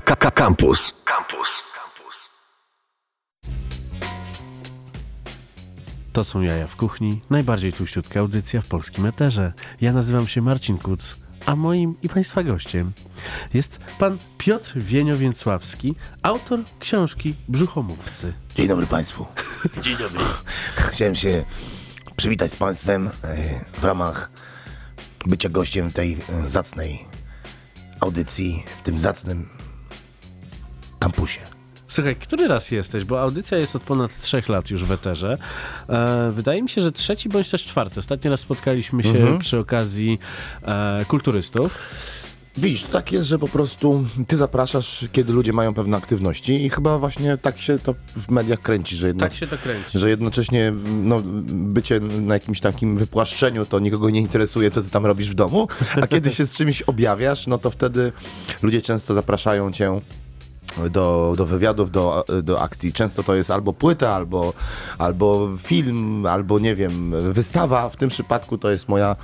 Campus. Campus. To są Jaja w Kuchni, najbardziej tłuściutka audycja w polskim eterze. Ja nazywam się Marcin Kuc, a moim i Państwa gościem jest pan Piotr Wienio-Więcławski, autor książki Brzuchomówcy. Dzień dobry Państwu. Dzień dobry. Chciałem się przywitać z Państwem e, w ramach bycia gościem tej e, zacnej audycji, w tym zacnym kampusie. Słuchaj, który raz jesteś? Bo audycja jest od ponad trzech lat już w eterze. E, wydaje mi się, że trzeci bądź też czwarty. Ostatni raz spotkaliśmy się Mhm. przy okazji e, kulturystów. Widzisz, to tak jest, że po prostu ty zapraszasz, kiedy ludzie mają pewne aktywności i chyba właśnie tak się to w mediach kręci, że, jedno, Tak się to kręci. że jednocześnie no, bycie na jakimś takim wypłaszczeniu to nikogo nie interesuje, co ty tam robisz w domu, a kiedy się z czymś objawiasz, no to wtedy ludzie często zapraszają cię do, do wywiadów, do, do akcji. Często to jest albo płyta, albo, albo film, albo nie wiem, wystawa. W tym przypadku to jest moja,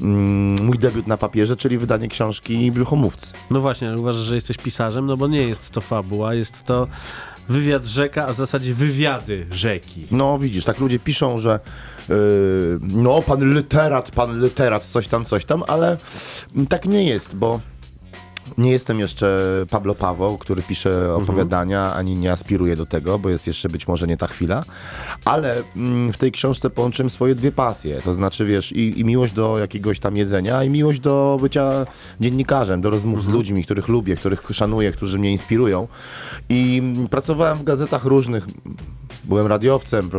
mm, mój debiut na papierze, czyli wydanie książki Brzuchomówcy. No właśnie, ale uważasz, że jesteś pisarzem? No bo nie jest to fabuła, jest to wywiad rzeka, a w zasadzie wywiady rzeki. No widzisz, tak ludzie piszą, że yy, no pan literat, pan literat, coś tam, coś tam, ale tak nie jest, bo nie jestem jeszcze Pablo Paweł, który pisze opowiadania, ani nie aspiruję do tego, bo jest jeszcze być może nie ta chwila, ale mm, w tej książce połączyłem swoje dwie pasje, to znaczy wiesz, i, i miłość do jakiegoś tam jedzenia, i miłość do bycia dziennikarzem, do rozmów z ludźmi, których lubię, których szanuję, którzy mnie inspirują. I mm, pracowałem w gazetach różnych, byłem radiowcem,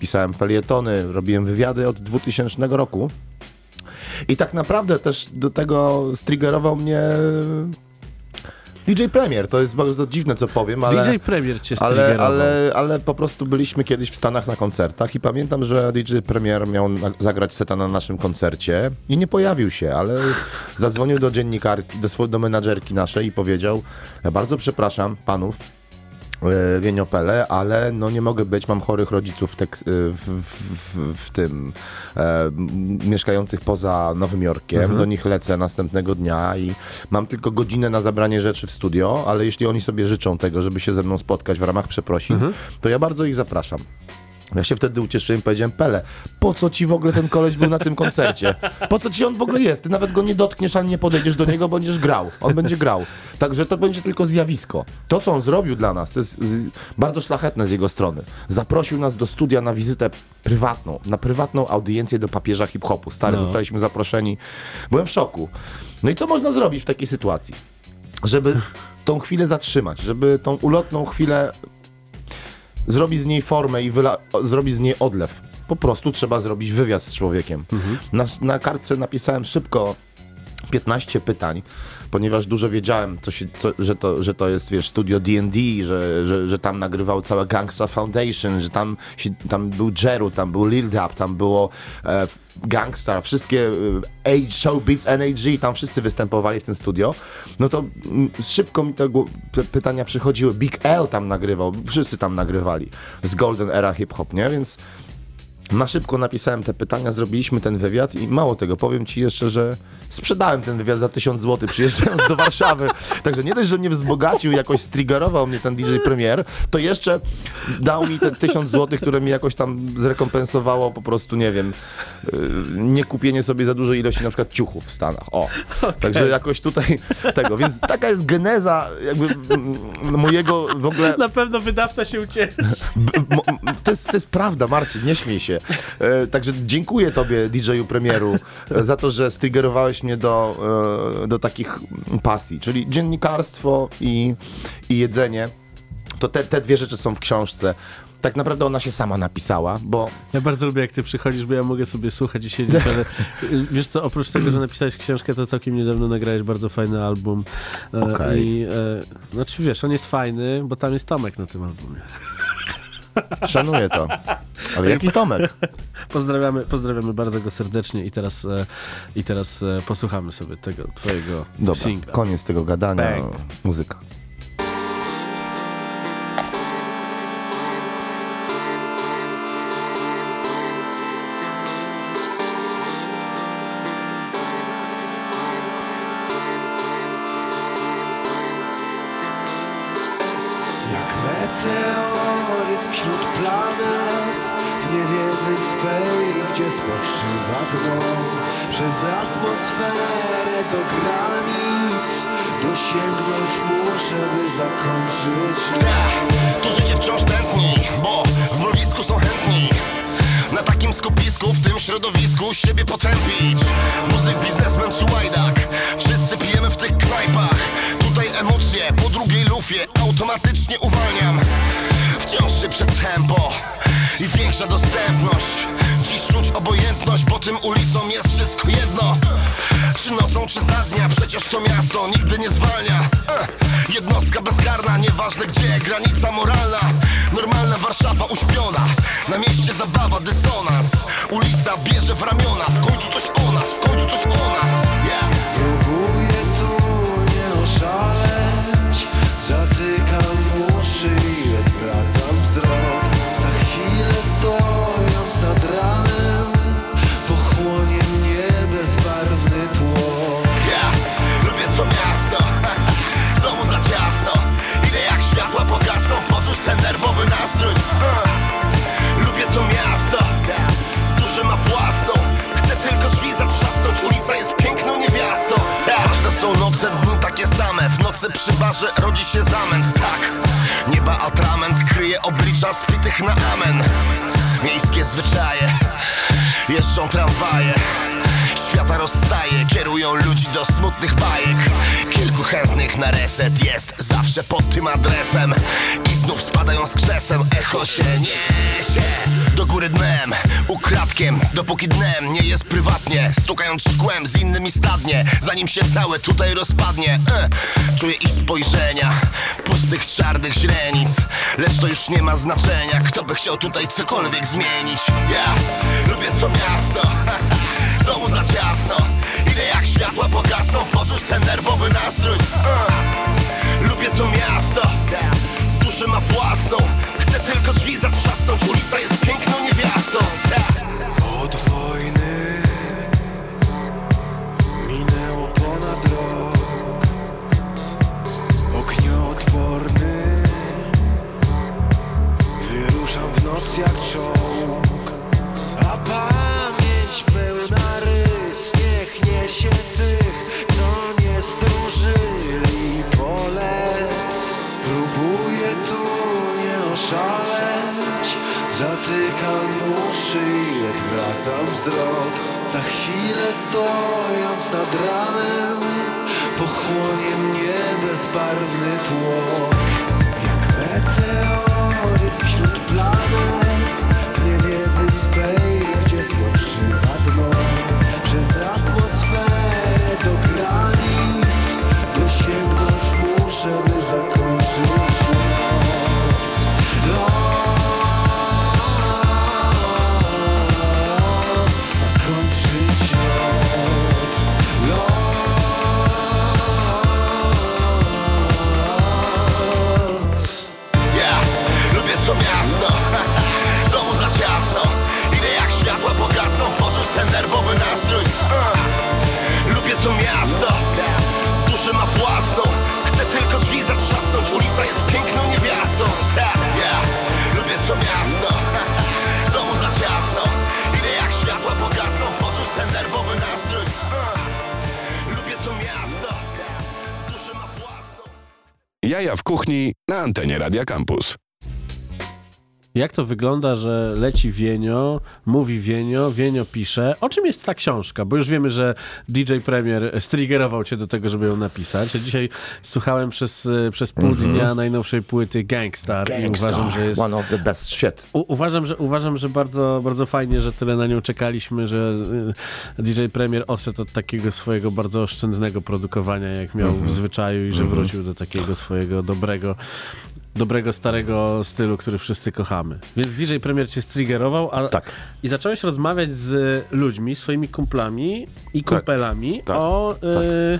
pisałem felietony, robiłem wywiady od 2000 roku. I tak naprawdę też do tego striggerował mnie DJ Premier. To jest bardzo dziwne, co powiem, ale... DJ Premier cię Ale, striggerował. ale, ale po prostu byliśmy kiedyś w Stanach na koncertach i pamiętam, że DJ Premier miał na- zagrać seta na naszym koncercie i nie pojawił się, ale zadzwonił do dziennikarki, do, do menadżerki naszej i powiedział, "Ja bardzo przepraszam panów, Wieniopele, ale no nie mogę być, mam chorych rodziców w, Teks- w, w, w tym e, mieszkających poza Nowym Jorkiem, do nich lecę następnego dnia i mam tylko godzinę na zabranie rzeczy w studio, ale jeśli oni sobie życzą tego, żeby się ze mną spotkać w ramach przeprosin, to ja bardzo ich zapraszam. Ja się wtedy ucieszyłem i powiedziałem, Pele, po co ci w ogóle ten koleś był na tym koncercie? Po co ci on w ogóle jest? Ty nawet go nie dotkniesz, ani nie podejdziesz do niego, będziesz grał. On będzie grał. Także to będzie tylko zjawisko. To, co on zrobił dla nas, to jest bardzo szlachetne z jego strony. Zaprosił nas do studia na wizytę prywatną, na prywatną audiencję do papieża hip-hopu. Stary, No. zostaliśmy zaproszeni. Byłem w szoku. No i co można zrobić w takiej sytuacji? Żeby tą chwilę zatrzymać, żeby tą ulotną chwilę zrobić z niej formę i wyla- zrobić z niej odlew. Po prostu trzeba zrobić wywiad z człowiekiem. Na, na kartce napisałem szybko 15 pytań, ponieważ dużo wiedziałem, co się, co, że, to, że to jest, wiesz, studio D&D, że, że, że tam nagrywał cała Gangsta Foundation, że tam, się, tam był Jeru, tam był Lil Dap, tam było e, wszystkie Age, Show Beats, NAG, tam wszyscy występowali w tym studio. No to mm, szybko mi te pytania przychodziły. Big L tam nagrywał, wszyscy tam nagrywali z Golden Era Hip Hop, nie? Więc na szybko napisałem te pytania, zrobiliśmy ten wywiad i mało tego, powiem ci jeszcze, że sprzedałem ten wywiad za 1000 zł przyjeżdżając do Warszawy. Także nie dość, że mnie wzbogacił, jakoś striggerował mnie ten DJ Premier, to jeszcze dał mi te 1000 zł, które mi jakoś tam zrekompensowało po prostu, nie wiem, yy, nie kupienie sobie za dużej ilości na przykład ciuchów w Stanach. O, także jakoś tutaj tego, więc taka jest geneza jakby mojego w ogóle Na pewno wydawca się ucieszy. To, jest, to jest prawda, Marcin, nie śmiej się. E, także dziękuję tobie, DJ-u premieru, e, za to, że striggerowałeś do, e, do takich pasji, czyli dziennikarstwo i, i jedzenie. To te, te dwie rzeczy są w książce. Tak naprawdę ona się sama napisała, bo Ja bardzo lubię, jak ty przychodzisz, bo ja mogę sobie słuchać i siedzieć, ale y, wiesz co, oprócz tego, że napisałeś książkę, to całkiem niedawno nagrałeś bardzo fajny album. E, Okej. I, e, znaczy wiesz, on jest fajny, bo tam jest Tomek na tym albumie. Szanuję to. Ale jaki Tomek? Pozdrawiamy, pozdrawiamy bardzo go serdecznie i teraz, e, i teraz e, posłuchamy sobie tego twojego Dobra, singla. koniec tego gadania. Bang. Muzyka. Planet W niewiedzy swej, gdzie spoczywa dno Przez atmosferę do granic Dosięgnąć muszę, by zakończyć. Ta, tu życie wciąż tętni, bo w mrowisku są chętni. Na takim skupisku, w tym środowisku siebie potępić. Muzyk, biznesmen czy łajdak, wszyscy pijemy w tych knajpach. Tutaj emocje po drugiej lufie automatycznie uwalniam Wciąż przed tempo i większa dostępność. Dziś czuć obojętność, bo tym ulicom jest wszystko jedno. Czy nocą, czy za dnia, przecież to miasto nigdy nie zwalnia. Jednostka bezkarna, nieważne gdzie, granica moralna. Normalna Warszawa uśpiona, na mieście zabawa, dysonans. Ulica bierze w ramiona, w końcu coś o nas, w końcu coś o nas. Yeah. Przy barze rodzi się zamęt Tak, nieba atrament Kryje oblicza spitych na amen. Miejskie zwyczaje Jeżdżą tramwaje Świata rozstaje, kierują ludzi do smutnych bajek. Kilku chętnych na reset jest zawsze pod tym adresem. I znów spadają z krzesem, echo się niesie. Do góry dnem, ukradkiem, dopóki dnem nie jest prywatnie. Stukając szkłem z innymi stadnie, zanim się całe tutaj rozpadnie. E, Czuję ich spojrzenia, pustych czarnych źrenic. Lecz to już nie ma znaczenia, kto by chciał tutaj cokolwiek zmienić. Ja lubię to miasto domu za ciasno. Ile jak światła pogasną Poczuć ten nerwowy nastrój. Uh. Lubię to miasto. Duszę ma własną. Chcę tylko drzwi zatrzasnąć Ulica jest piękną niewiastą. Od wojny minęło ponad rok. Ognioodporny Wyruszam w noc jak czołg. A pamięć pełna rys Niech niesie tych, co nie zdążyli polec. Próbuję tu nie oszaleć. Zatykam uszy i odwracam wzrok. Za chwilę stojąc nad ramem Pochłonie mnie bezbarwny tłok. Jak meteoryt wśród planet W niewiedzy swej, gdzie spoczywa dno Radia Campus. Jak to wygląda, że leci Wienio, mówi Wienio, Wienio pisze. O czym jest ta książka? Bo już wiemy, że DJ Premier striggerował cię do tego, żeby ją napisać. Ja dzisiaj słuchałem przez, e, przez pół dnia najnowszej płyty Gangstar, i uważam, że jest... One of the best shit. U, uważam, że, uważam, że bardzo, bardzo fajnie, że tyle na nią czekaliśmy, że y, DJ Premier odszedł od takiego swojego bardzo oszczędnego produkowania, jak miał w zwyczaju i że wrócił do takiego swojego dobrego dobrego, starego stylu, który wszyscy kochamy. Więc DJ Premier cię striggerował a, Tak. i zacząłeś rozmawiać z ludźmi, swoimi kumplami i kumpelami tak, o... Y,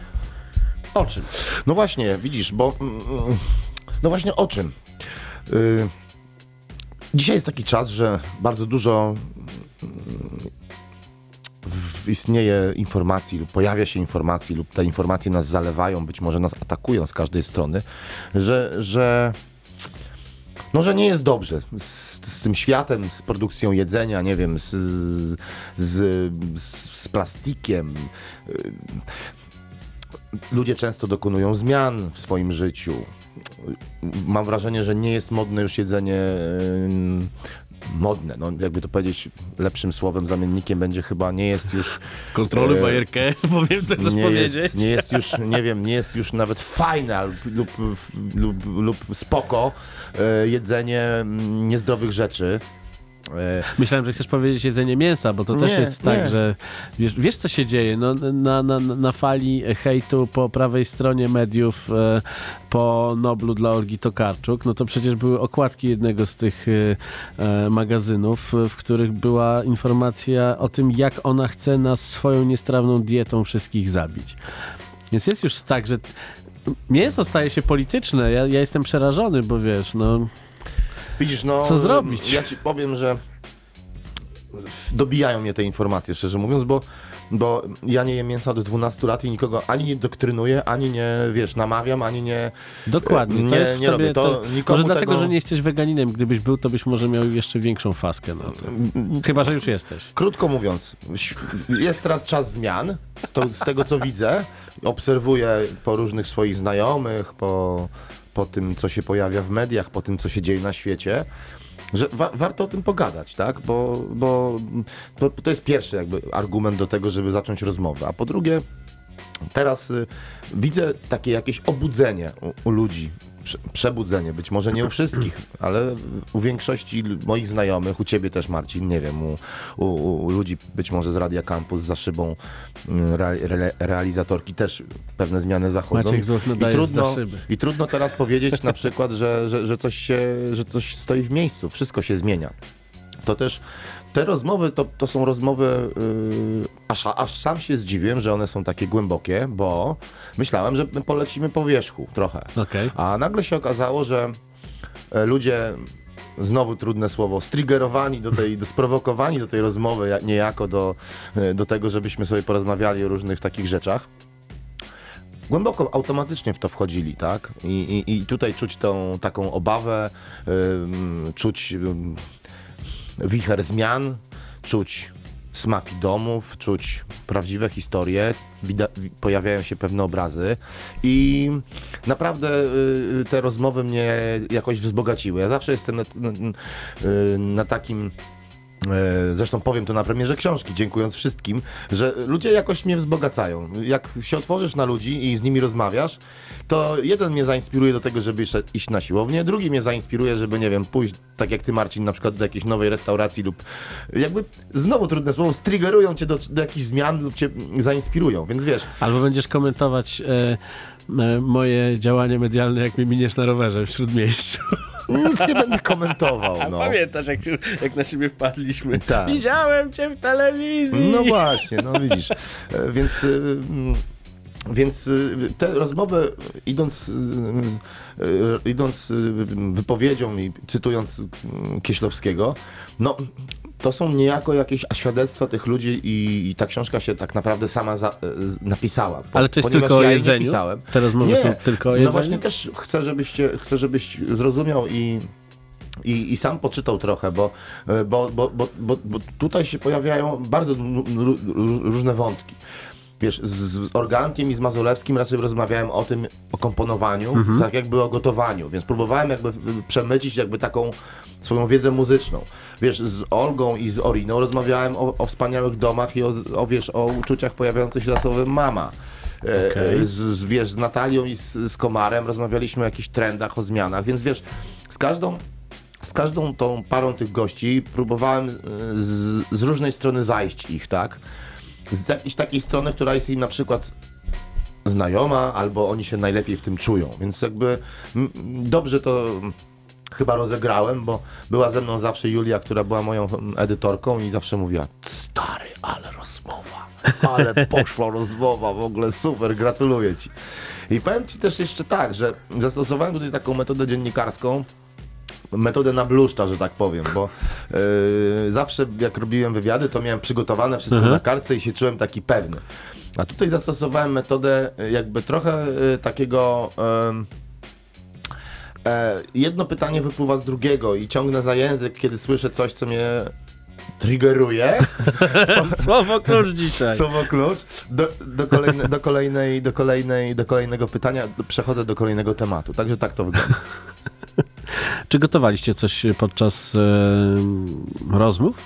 o czym? No właśnie, widzisz, bo. mm, No właśnie o czym? Y, Dzisiaj jest taki czas, że bardzo dużo mm, istnieje informacji lub pojawia się informacji lub te informacje nas zalewają, być może nas atakują z każdej strony, że, że no, że nie jest dobrze z, z tym światem, z produkcją jedzenia, nie wiem, z, z, z, z plastikiem. Ludzie często dokonują zmian w swoim życiu. Mam wrażenie, że nie jest modne już jedzenie modne. No, jakby to powiedzieć lepszym słowem, zamiennikiem będzie chyba nie jest już Kontroluj E, bajerkę, powiem co chcesz nie powiedzieć. jest, nie jest już, nie wiem, nie jest już nawet fajne lub, lub, lub, lub spoko e, jedzenie mm, niezdrowych rzeczy. E, Myślałem, że chcesz powiedzieć jedzenie mięsa, bo to też Nie, jest tak, nie. że wiesz, wiesz co się dzieje, no, na, na, na fali hejtu po prawej stronie mediów e, po Noblu dla Olgi Tokarczuk, no to przecież były okładki jednego z tych e, magazynów, w których była informacja o tym, jak ona chce nas swoją niestrawną dietą wszystkich zabić. Więc jest już tak, że mięso staje się polityczne. Ja, ja jestem przerażony, bo wiesz, no... widzisz, no... Co zrobić? Ja ci powiem, że dobijają mnie te informacje, szczerze mówiąc, bo, bo ja nie jem mięsa od 12 lat i nikogo ani nie doktrynuję, ani nie, wiesz, namawiam, ani nie... Dokładnie. To Nie, jest nie robię. To nikomu może dlatego, tego- że nie jesteś weganinem. Gdybyś był, to byś może miał jeszcze większą faskę na to. Chyba, że już jesteś. Krótko mówiąc, jest teraz czas zmian. Z, to, z tego co widzę, obserwuję po różnych swoich znajomych, po, po tym, co się pojawia w mediach, po tym, co się dzieje na świecie, że wa- warto o tym pogadać, tak? Bo, bo, bo to jest pierwszy jakby argument do tego, żeby zacząć rozmowę. A po drugie, teraz y, widzę takie jakieś obudzenie u, u ludzi. Prze- Przebudzenie, być może nie u wszystkich, ale u większości moich znajomych, u ciebie też Marcin, nie wiem, u, u, u ludzi być może z Radia Campus za szybą y, re, re, realizatorki też pewne zmiany zachodzą. Maciek nadaje trudno. I trudno teraz powiedzieć na przykład, że, że, że, coś się, że coś stoi w miejscu, wszystko się zmienia. To też te rozmowy to, to są rozmowy, yy, aż, aż sam się zdziwiłem, że one są takie głębokie, bo myślałem, że my polecimy po wierzchu trochę. Okej. A nagle się okazało, że e, ludzie, znowu trudne słowo, striggerowani do tej, do, sprowokowani do tej rozmowy, ja- niejako do, e, do tego, żebyśmy sobie porozmawiali o różnych takich rzeczach. Głęboko automatycznie w to wchodzili, tak? I, i, i tutaj czuć tą taką obawę, ym, czuć ym, wicher zmian, czuć smaki domów, czuć prawdziwe historie, pojawiają się pewne obrazy i naprawdę y, te rozmowy mnie jakoś wzbogaciły. Ja zawsze jestem na, na, y, na takim E, Zresztą powiem to na premierze książki, dziękując wszystkim, że ludzie jakoś mnie wzbogacają. Jak się otworzysz na ludzi i z nimi rozmawiasz, to jeden mnie zainspiruje do tego, żeby iść- na siłownię, drugi mnie zainspiruje, żeby, nie wiem, pójść, tak jak ty Marcin, na przykład do jakiejś nowej restauracji lub jakby, znowu trudne słowo, striggerują cię do, do jakichś zmian lub cię zainspirują, więc wiesz, Albo będziesz komentować e, e, moje działanie medialne, jak mnie miniesz na rowerze w Śródmieściu. nic nie będę komentował, no. Pamiętasz, jak, jak na siebie wpadliśmy? Tak. Widziałem cię w telewizji. No właśnie, no widzisz. E, Więc, mm, więc y, te rozmowy, idąc, idąc wypowiedzią i cytując Kieślowskiego, no to są niejako jakieś świadectwa tych ludzi i, i ta książka się tak naprawdę sama za, z- napisała. Po- Ale to jest tylko o ja nie jedzeniu? pisałem. Te rozmowy są tylko o No właśnie też chcę, żebyście, chcę, żebyś zrozumiał i i, I sam poczytał trochę, bo, e, bo, bo, bo, bo, tutaj się pojawiają bardzo różne wątki. Wiesz, z, z Organkiem i z Mazolewskim raczej rozmawiałem o tym, o komponowaniu, tak jakby o gotowaniu, więc próbowałem jakby przemycić jakby taką swoją wiedzę muzyczną. Wiesz, z Olgą i z Oriną rozmawiałem o, o wspaniałych domach i o, o, wiesz, o uczuciach pojawiających się za słowem mama. E, Okej. z, z, wiesz, z Natalią i z, z Komarem rozmawialiśmy o jakichś trendach, o zmianach, więc wiesz, z każdą z każdą tą parą tych gości próbowałem e, z, z różnej strony zajść ich, tak? Z jakiejś takiej strony, która jest im na przykład znajoma, albo oni się najlepiej w tym czują. Więc jakby dobrze to chyba rozegrałem, bo była ze mną zawsze Julia, która była moją edytorką i zawsze mówiła stary, ale rozmowa, ale poszła rozmowa, w ogóle super, gratuluję ci. I powiem ci też jeszcze tak, że zastosowałem tutaj taką metodę dziennikarską, metodę na bluszcza, że tak powiem, bo yy, zawsze jak robiłem wywiady, to miałem przygotowane wszystko Mhm. na kartce i się czułem taki pewny. A tutaj zastosowałem metodę y, jakby trochę y, takiego E, jedno pytanie wypływa z drugiego i ciągnę za język, kiedy słyszę coś, co mnie triggeruje. Słowo klucz dzisiaj. Słowo klucz. Do, do, kolejne, do, kolejnej, do, kolejnej, do kolejnego pytania przechodzę do kolejnego tematu. Także tak to wygląda. Czy gotowaliście coś podczas e, rozmów?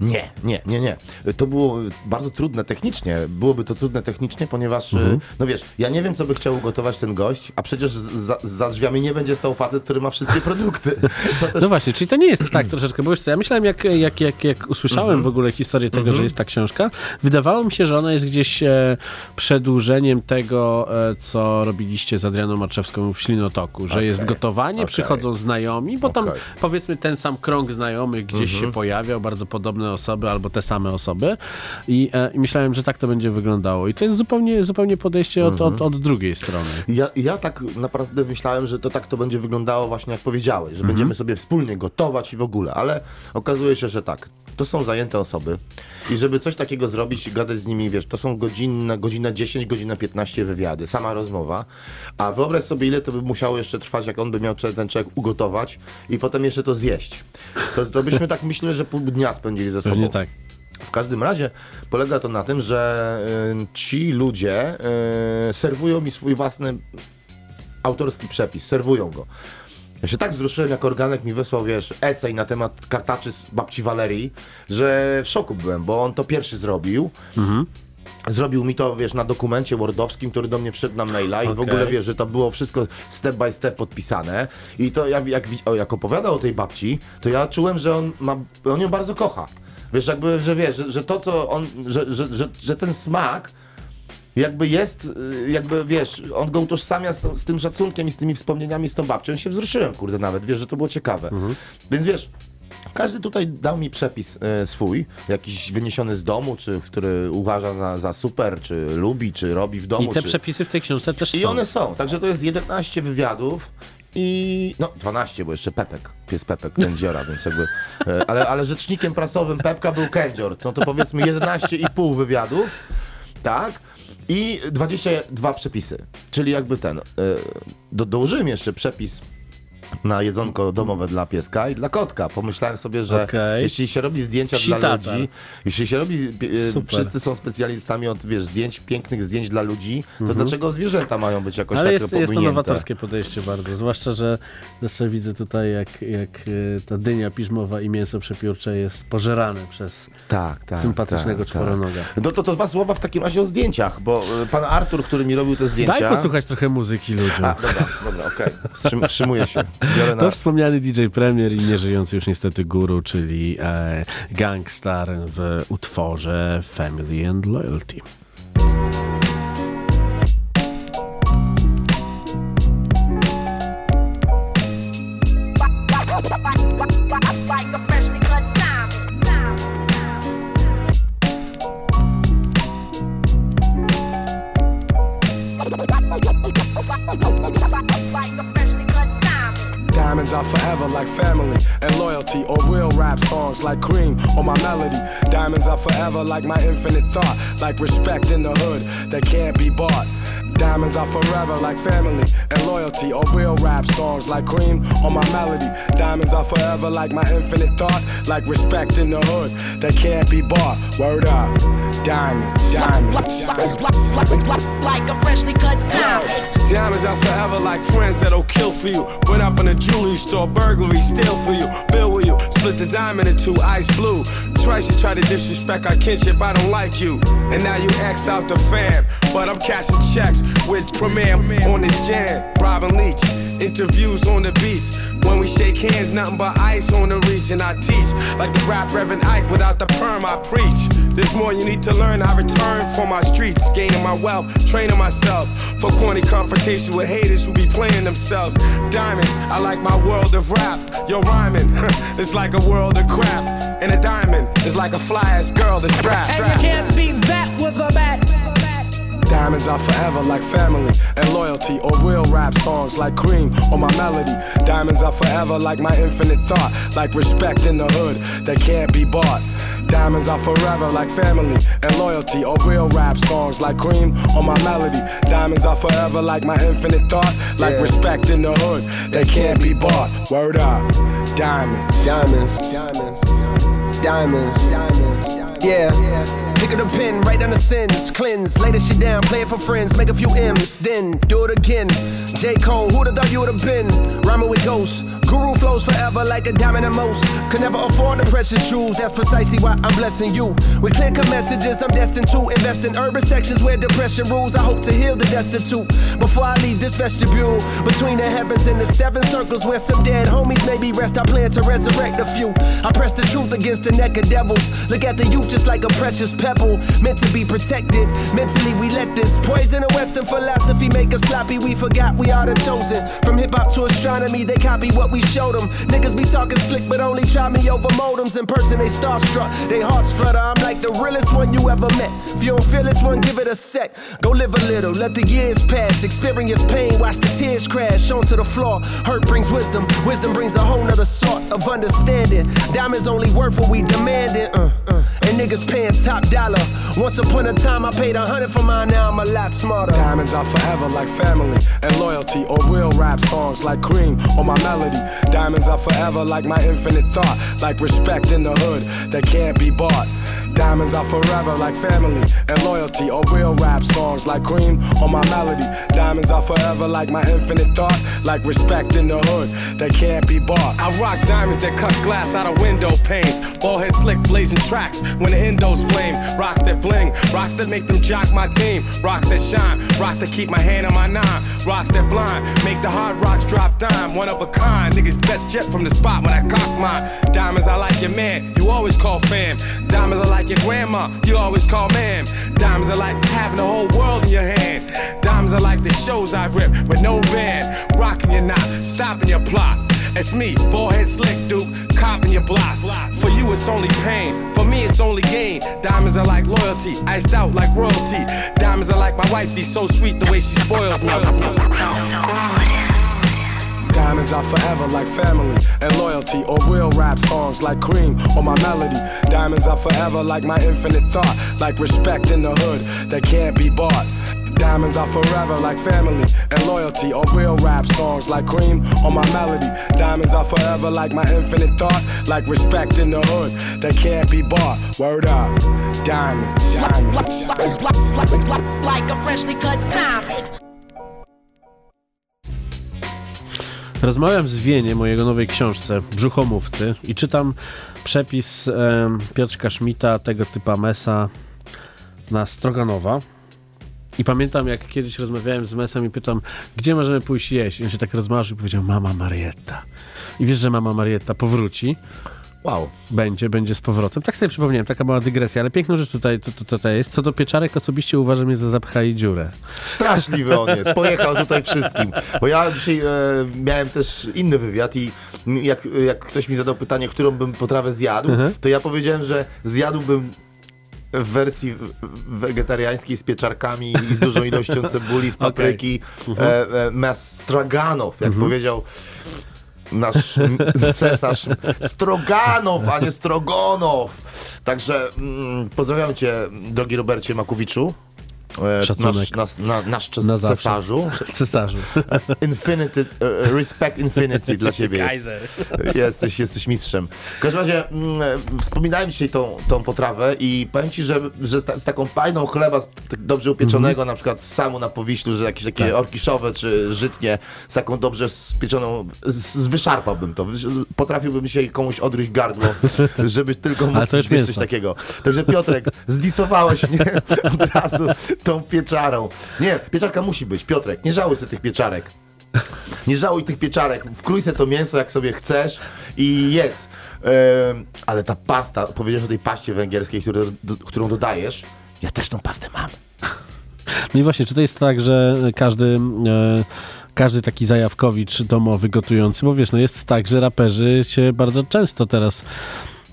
Nie, nie, nie, nie. To było bardzo trudne technicznie. Byłoby to trudne technicznie, ponieważ, Mhm. y, no wiesz, ja nie wiem, co by chciał ugotować ten gość, a przecież za, za drzwiami nie będzie stał facet, który ma wszystkie produkty. Też No właśnie, czyli to nie jest tak troszeczkę, bo wiesz co, ja myślałem, jak, jak, jak, jak usłyszałem Mhm. w ogóle historię tego, że jest ta książka, wydawało mi się, że ona jest gdzieś e, przedłużeniem tego, e, co robiliście z Adrianą Marczewską w Ślinotoku, że jest gotowanie, okej. przychodzą znajomi, bo tam Okej. powiedzmy ten sam krąg znajomych gdzieś Mhm. się pojawiał, bardzo podobne osoby albo te same osoby i, e, i myślałem, że tak to będzie wyglądało. I to jest zupełnie, zupełnie podejście od, Mhm. od, od drugiej strony. Ja, ja tak naprawdę myślałem, że to tak to będzie wyglądało właśnie jak powiedziałeś, że Mhm. będziemy sobie wspólnie gotować i w ogóle, ale okazuje się, że tak. To są zajęte osoby i żeby coś takiego zrobić, gadać z nimi, wiesz, to są godzinna, godzina 10, godzina 15 wywiady, sama rozmowa, a wyobraź sobie, ile to by musiało jeszcze trwać, jak on by miał ten człowiek ugotować i potem jeszcze to zjeść. To, to byśmy tak myślę, że pół dnia spędzili ze sobą. Pewnie tak. W każdym razie polega to na tym, że y, ci ludzie y, serwują mi swój własny autorski przepis, serwują go. Ja się tak wzruszyłem, jak organek mi wysłał, wiesz, esej na temat kartaczy z babci Walerii, że w szoku byłem, bo on to pierwszy zrobił. Zrobił mi to, wiesz, na dokumencie wordowskim, który do mnie przyszedł na maila i w ogóle, wiesz, że to było wszystko step by step podpisane. I to ja, jak, o, jak opowiadał o tej babci, to ja czułem, że on ma, on ją bardzo kocha. Wiesz, jakby, że wiesz, że, że to, co on, że, że, że, że ten smak jakby jest, y, jakby wiesz, on go utożsamia z, tą, z tym szacunkiem i z tymi wspomnieniami z tą babcią. się wzruszyłem, kurde, nawet, wiesz, że to było ciekawe. Więc wiesz, każdy tutaj dał mi przepis e, swój, jakiś wyniesiony z domu, czy który uważa za, za super, czy lubi, czy robi w domu. I te czy... przepisy w tej książce też I są. one są, także to jest 11 wywiadów i no 12, bo jeszcze Pepek, pies Pepek, kędziora, więc jakby, e, ale, ale rzecznikiem prasowym Pepka był kędzior, no to powiedzmy 11,5 wywiadów, tak? I 22 przepisy, czyli jakby ten, e, do, dołożyłem jeszcze przepis na jedzonko domowe dla pieska i dla kotka. Pomyślałem sobie, że Okej. jeśli się robi zdjęcia Psi dla tata. ludzi, jeśli się robi, e, Super. wszyscy są specjalistami od, wiesz, zdjęć, pięknych zdjęć dla ludzi, to dlaczego zwierzęta mają być jakoś Ale tak jest, jest to nowatorskie podejście bardzo, zwłaszcza, że zresztą widzę tutaj, jak, jak e, ta dynia piżmowa i mięso przepiórcze jest pożerane przez Tak, tak. sympatycznego tak, czworonoga. Tak. No to, to dwa słowa w takim razie o zdjęciach, bo e, pan Artur, który mi robił te zdjęcia... Daj posłuchać trochę muzyki ludziom. A, dobra, dobra, okej. Wstrzym, wstrzymuję się. Biorę na... To wspomniany DJ Premier i nieżyjący już niestety guru, czyli e, Gangstar w utworze Family and Loyalty. Rap songs like cream or my melody. Diamonds are forever like my infinite thought, like respect in the hood that can't be bought. Diamonds are forever like family and loyalty, or real rap songs like cream or my melody. Diamonds are forever like my infinite thought, like respect in the hood that can't be bought. Word up, diamonds, diamonds. Like a freshly cut diamond. Diamonds are forever like friends that'll kill for you. Went up in a jewelry store, burglary, steal for you. Bill with you, split the diamond in two, ice blue. Twice you try to disrespect our kinship, I don't like you. And now you axed out the fam. But I'm cashing checks with Premier on his jam. Robin Leach, interviews on the beach. When we shake hands, nothing but ice on the reach. And I teach like the rap Reverend Ike without the perm, I preach. There's more you need to learn. I return for my streets, gaining my wealth, training myself for corny confrontation with haters who be playing themselves. Diamonds, I like my world of rap. Yo, rhyming, it's like a world of crap. And a diamond is like a fly ass girl that's strapped. And you can't beat that with a bat. Diamonds are forever like family and loyalty, or real rap songs like cream or my melody. Diamonds are forever like my infinite thought, like respect in the hood that can't be bought. Diamonds are forever like family and loyalty or real rap songs like cream on my melody. Diamonds are forever like my infinite thought, like respect in the hood that can't be bought. Word up, diamonds. Diamonds. Diamonds. Diamonds. Diamonds. Yeah. Pick up the pen, write down the sins, cleanse, lay the shit down, play it for friends, make a few M's, then do it again. J. Cole, who'd have thought you would have been? Rhyming with ghosts. Guru flows forever like a diamond and most. Could never afford the precious jewels, that's precisely why I'm blessing you. With clear cut messages, I'm destined to invest in urban sections where depression rules. I hope to heal the destitute before I leave this vestibule. Between the heavens and the seven circles where some dead homies maybe rest, I plan to resurrect a few. I press the truth against the neck of devils. Look at the youth just like a precious pebble, meant to be protected. Mentally, we let this poison of Western philosophy make us sloppy. We forgot we are the chosen. From hip hop to astronomy, they copy what we showed them. Niggas be talking slick, but only try me over modems. In person, they starstruck, they hearts flutter. I'm like the realest one you ever met. If you don't feel this one, give it a sec. Go live a little, let the years pass. Experience pain, watch the tears crash onto the floor. Hurt brings wisdom, wisdom brings a whole nother sort of understanding. Diamonds only worth what we demanding. Uh, uh. And niggas paying top dollar. Once upon a time, I paid a hundred for mine, now I'm a lot smarter. Diamonds are forever like family and loyalty, or real rap songs like cream or my melody. Diamonds are forever like my infinite thought, like respect in the hood that can't be bought. Diamonds are forever like family and loyalty, or real rap songs like cream or my melody. Diamonds are forever like my infinite thought, like respect in the hood that can't be bought. I rock diamonds that cut glass out of window panes, ball head slick blazing tracks when the endos flame. Rocks that bling, rocks that make them jock my team, rocks that shine, rocks that keep my hand on my nine, rocks that blind, make the hard rocks drop dime. One of a kind, niggas best jet from the spot when I cock mine. Diamonds, I like your man, you always call fam. Diamonds, I like your grandma, you always call ma'am. Diamonds are like having the whole world in your hand. Diamonds are like the shows I've rip with no band. Rocking your knot, stopping your plot. It's me, ballhead slick duke, copping your block. For you, it's only pain. For me, it's only gain. Diamonds are like loyalty, iced out like royalty. Diamonds are like my wifey, so sweet the way she spoils me. Diamonds are forever like family and loyalty, or real rap songs like cream or my melody. Diamonds are forever like my infinite thought, like respect in the hood that can't be bought. Diamonds are forever like family and loyalty, or real rap songs like cream or my melody. Diamonds are forever like my infinite thought, like respect in the hood that can't be bought. Word up, diamonds, diamonds. Like a freshly cut diamond. Rozmawiam z Wieniem o jego nowej książce Brzuchomówcy i czytam przepis em, Piotrka Szmita, tego typa Mesa na Stroganowa. I pamiętam, jak kiedyś rozmawiałem z Mesem i pytam, gdzie możemy pójść jeść? I on się tak rozmarzył i powiedział, mama Marietta. I wiesz, że mama Marietta powróci, Wow. będzie, będzie z powrotem. Tak sobie przypomniałem, taka mała dygresja, ale piękną rzecz tutaj, to, tutaj jest. Co do pieczarek, osobiście uważam je za zapcha i dziurę. Straszliwy on jest. Pojechał tutaj wszystkim. Bo ja dzisiaj e, miałem też inny wywiad i jak, jak ktoś mi zadał pytanie, którą bym potrawę zjadł, Mhm. to ja powiedziałem, że zjadłbym w wersji wegetariańskiej z pieczarkami i z dużą ilością cebuli, z papryki, e, e, mas straganow, jak powiedział nasz cesarz Stroganow, a nie Strogonow. Także mm, pozdrawiam cię, drogi Robercie Makowiczu. E, Szacunek. Nasz, nas, na, nasz czes- Na zawsze. cesarzu. Cesarzu. Infinity, e, respect infinity dla ciebie jest. Jesteś, jesteś mistrzem. W każdym razie mm, e, wspominałem dzisiaj tą, tą potrawę i powiem ci, że, że z, ta, z taką pajną chleba z, dobrze upieczonego, na przykład z samu na Powiślu, że jakieś takie Tak. orkiszowe czy żytnie, z taką dobrze spieczoną, z, zwyszarpałbym to. Wysz- Potrafiłbym dzisiaj komuś odryć gardło, żeby tylko móc to zjeść coś takiego. Także Piotrek, zdisowałeś mnie od razu tą pieczarą. Nie, pieczarka musi być. Piotrek, nie żałuj sobie tych pieczarek. Nie żałuj tych pieczarek, wkrój sobie to mięso jak sobie chcesz i jedz. Ale ta pasta, powiedziałeś o tej paście węgierskiej, do, którą dodajesz, ja też tą pastę mam. No i właśnie, czy to jest tak, że każdy, e, każdy taki zajawkowicz domowy gotujący, bo wiesz, no jest tak, że raperzy się bardzo często teraz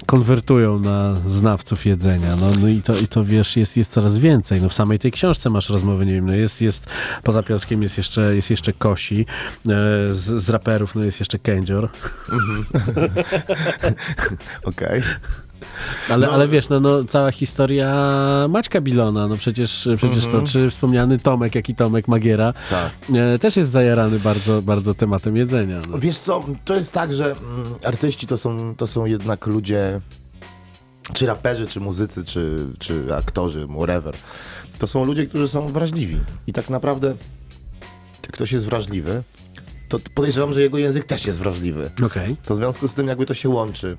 konwertują na znawców jedzenia, no, no i, to, i to wiesz, jest, jest coraz więcej. No w samej tej książce masz rozmowy, nie wiem, no jest, jest poza Piotrkiem jest jeszcze, jest jeszcze Kosi, e, z, z raperów no jest jeszcze Kędzior. Okej. Ale, No. ale wiesz, no, no cała historia Maćka Bilona, no przecież, przecież Mhm. to, czy wspomniany Tomek, jak i Tomek Magiera, Tak. e, też jest zajarany bardzo, bardzo tematem jedzenia. No. Wiesz co, to jest tak, że mm, artyści to są, to są jednak ludzie, czy raperzy, czy muzycy, czy, czy aktorzy, whatever. To są ludzie, którzy są wrażliwi. I tak naprawdę, jak ktoś jest wrażliwy, to podejrzewam, że jego język też jest wrażliwy. Okej. To w związku z tym jakby to się łączy.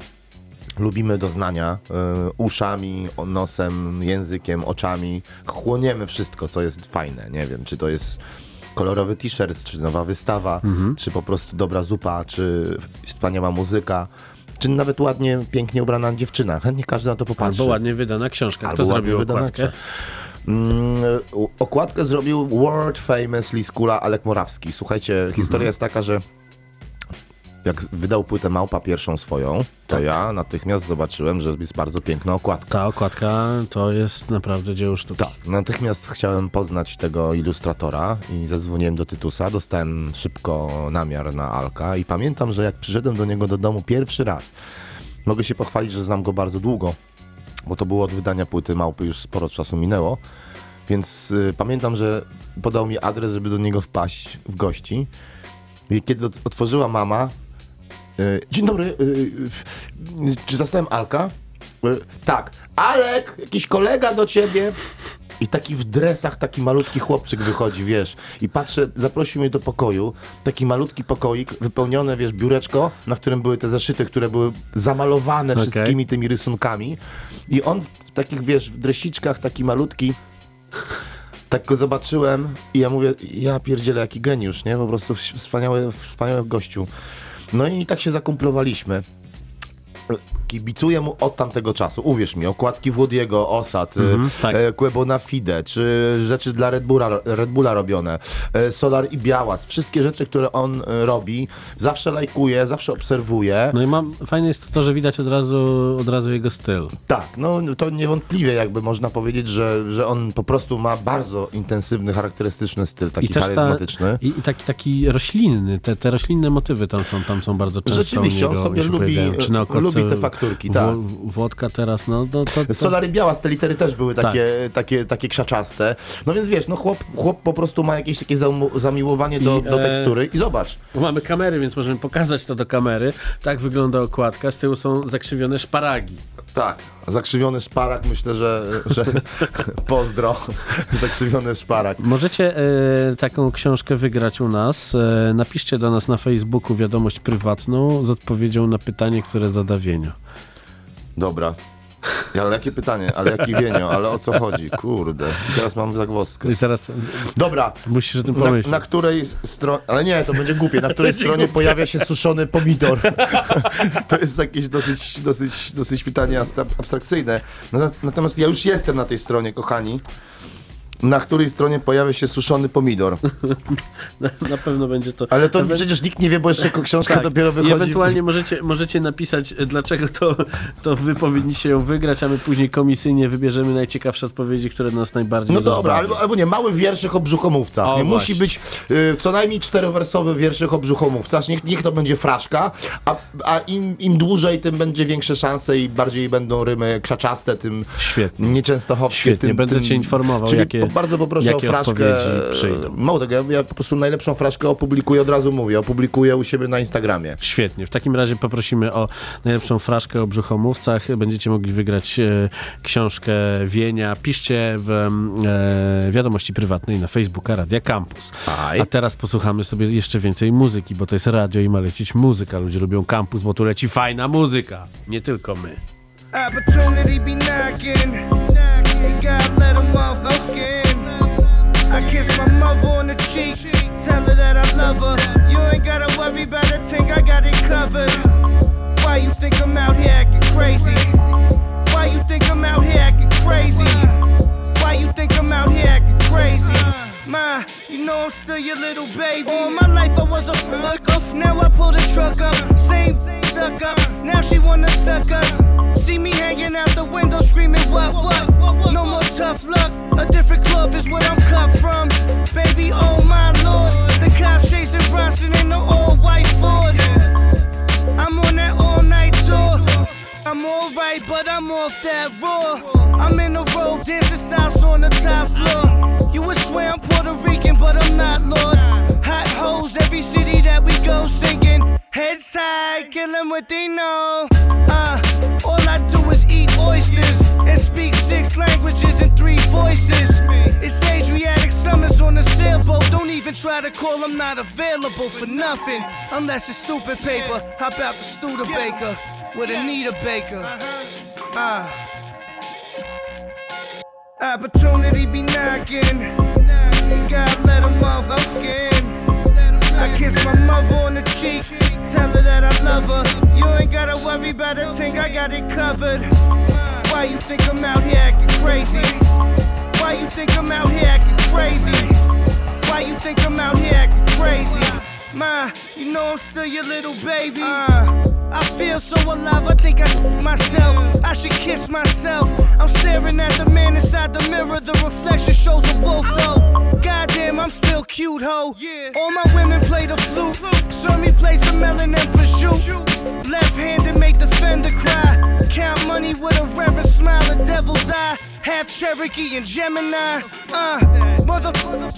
Lubimy doznania y, uszami, nosem, językiem, oczami. Chłoniemy wszystko, co jest fajne. Nie wiem, czy to jest kolorowy t-shirt, czy nowa wystawa, czy po prostu dobra zupa, czy wspaniała muzyka, czy nawet ładnie, pięknie ubrana dziewczyna. Chętnie każdy na to popatrzy. Albo ładnie wydana książka. Kto Albo zrobił okładkę? Mm, okładkę zrobił world famous Liskula Alek Morawski. Słuchajcie, historia jest taka, że jak wydał płytę Małpa pierwszą swoją, to ja natychmiast zobaczyłem, że jest bardzo piękna okładka. Ta okładka to jest naprawdę dzieło sztuki. Tak, natychmiast chciałem poznać tego ilustratora i zadzwoniłem do Tytusa, dostałem szybko namiar na Alka i pamiętam, że jak przyszedłem do niego do domu pierwszy raz, mogę się pochwalić, że znam go bardzo długo, bo to było od wydania płyty Małpy, już sporo czasu minęło, więc y, pamiętam, że podał mi adres, żeby do niego wpaść w gości i kiedy ot- otworzyła mama, dzień dobry, y, czy zastałem Alka? Y, tak, Alek, jakiś kolega do ciebie. I taki w dresach, taki malutki chłopczyk wychodzi, wiesz, i patrzę, zaprosił mnie do pokoju, taki malutki pokoik, wypełnione, wiesz, biureczko, na którym były te zeszyty, które były zamalowane Okej. wszystkimi tymi rysunkami i on w takich, wiesz, w dresiczkach, taki malutki, tak go zobaczyłem i ja mówię, ja pierdzielę, jaki geniusz, nie? Po prostu wspaniały, wspaniały gościu. No i tak się zakumplowaliśmy. Kibicuję mu od tamtego czasu. Uwierz mi, okładki Włodiego, Osad, Mhm, tak. e, Quebo na Fide, czy rzeczy dla Red Bulla, Red Bulla robione, e, Solar i Białas, wszystkie rzeczy, które on robi, zawsze lajkuje, zawsze obserwuje. No i mam, fajne jest to, że widać od razu, od razu jego styl. Tak, no to niewątpliwie jakby można powiedzieć, że, że on po prostu ma bardzo intensywny, charakterystyczny styl, taki ta, charyzmatyczny. i, i taki, taki roślinny, te, te roślinne motywy tam są, tam są bardzo często Rzeczywiście, on sobie lubi- pojawiają. Czy na okładce lubi te fakturki, tak. Włodka teraz, no to... to, to Solary biała, te litery też były Tak. takie, takie, takie krzaczaste. No więc wiesz, no chłop, chłop po prostu ma jakieś takie zamiłowanie do, I, do e, tekstury i zobacz. Mamy kamery, więc możemy pokazać to do kamery. Tak wygląda okładka, z tyłu są zakrzywione szparagi. Tak, zakrzywiony szparak, myślę, że, że pozdro, zakrzywiony szparak. Możecie e, taką książkę wygrać u nas. E, napiszcie do nas na Facebooku wiadomość prywatną z odpowiedzią na pytanie, które zada Wienio. Dobra. Ale jakie pytanie, ale jaki wienio, ale o co chodzi? Kurde, teraz mam zagwozdkę. I teraz Dobra, musisz o tym na, pomyśleć. na której stronie, ale nie, to będzie głupie, na której stronie pojawia się suszony pomidor. to jest jakieś dosyć, dosyć, dosyć pytanie abstra- abstrakcyjne. Natomiast ja już jestem na tej stronie, kochani. Na której stronie pojawia się suszony pomidor. Na, na pewno będzie to. Ale to przecież nikt nie wie, bo jeszcze książka tak. dopiero I wychodzi. ewentualnie możecie, możecie napisać, e, dlaczego to, to wy powinniście ją wygrać, a my później komisyjnie wybierzemy najciekawsze odpowiedzi, które nas najbardziej No dobra, albo, albo nie, mały wierszyk o brzuchomówcach. O, nie musi być y, co najmniej czterowersowy wierszyk o brzuchomówcach. Niech, niech to będzie fraszka, a, a im, im dłużej, tym będzie większe szanse i bardziej będą rymy krzaczaste, tym Świetnie. nieczęstochowskie. Świetnie, tym, będę tym, cię informował, jakie- bardzo poproszę jakie o fraszkę. Mało tego, ja, ja po prostu najlepszą fraszkę opublikuję, od razu mówię, opublikuję u siebie na Instagramie. Świetnie. W takim razie poprosimy o najlepszą fraszkę o brzuchomówcach. Będziecie mogli wygrać e, książkę Wienia. Piszcie w e, wiadomości prywatnej na Facebooka Radia Campus. Aj. A teraz posłuchamy sobie jeszcze więcej muzyki, bo to jest radio i ma lecieć muzyka. Ludzie lubią campus, bo tu leci fajna muzyka. Nie tylko my. Opportunity be knocking. Gotta let them off skin. I kiss my mother on the cheek. Tell her that I love her. You ain't gotta worry about a thing, I got it covered. Why you think I'm out here acting crazy? Why you think I'm out here acting crazy? Why you think I'm out here acting crazy? Ma, you know I'm still your little baby. All my life I was a fuck off. Now I pull the truck up. Same stuck up. Now she wanna suck us. See me hanging out the window screaming, what, what? No more tough luck. A different cloth is what I'm cut from. Baby, oh my lord. The cops chasing Bronson in the all white Ford. I'm on that all night tour. I'm alright, but I'm off that raw. I'm in the road, dancing sauce on the top floor. You would swear I'm Puerto Rican, but I'm not, Lord. Hoes, every city that we go singing. Heads high, kill 'em what they know. Uh, all I do is eat oysters and speak six languages and three voices. It's Adriatic summers on a sailboat. Don't even try to call I'm not available for nothing. Unless it's stupid paper. How about the Studebaker with Anita Baker? Uh. Opportunity be knocking. You gotta let off again. I kiss my mother on the cheek, tell her that I love her. You ain't gotta worry about a thing, I got it covered. Why you think I'm out here acting crazy? Why you think I'm out here acting crazy? Why you think I'm out here acting crazy? Ma, you know I'm still your little baby. Uh, I feel so alive, I think I f- myself. I should kiss myself. I'm staring at the man inside the mirror. The reflection shows a wolf, though. Goddamn, I'm still cute, ho. All my women play the flute. Serve me play some melon and prosciutto. Left handed make the fender cry. Count money with a reverent smile, a devil's eye. Half Cherokee and Gemini. Uh,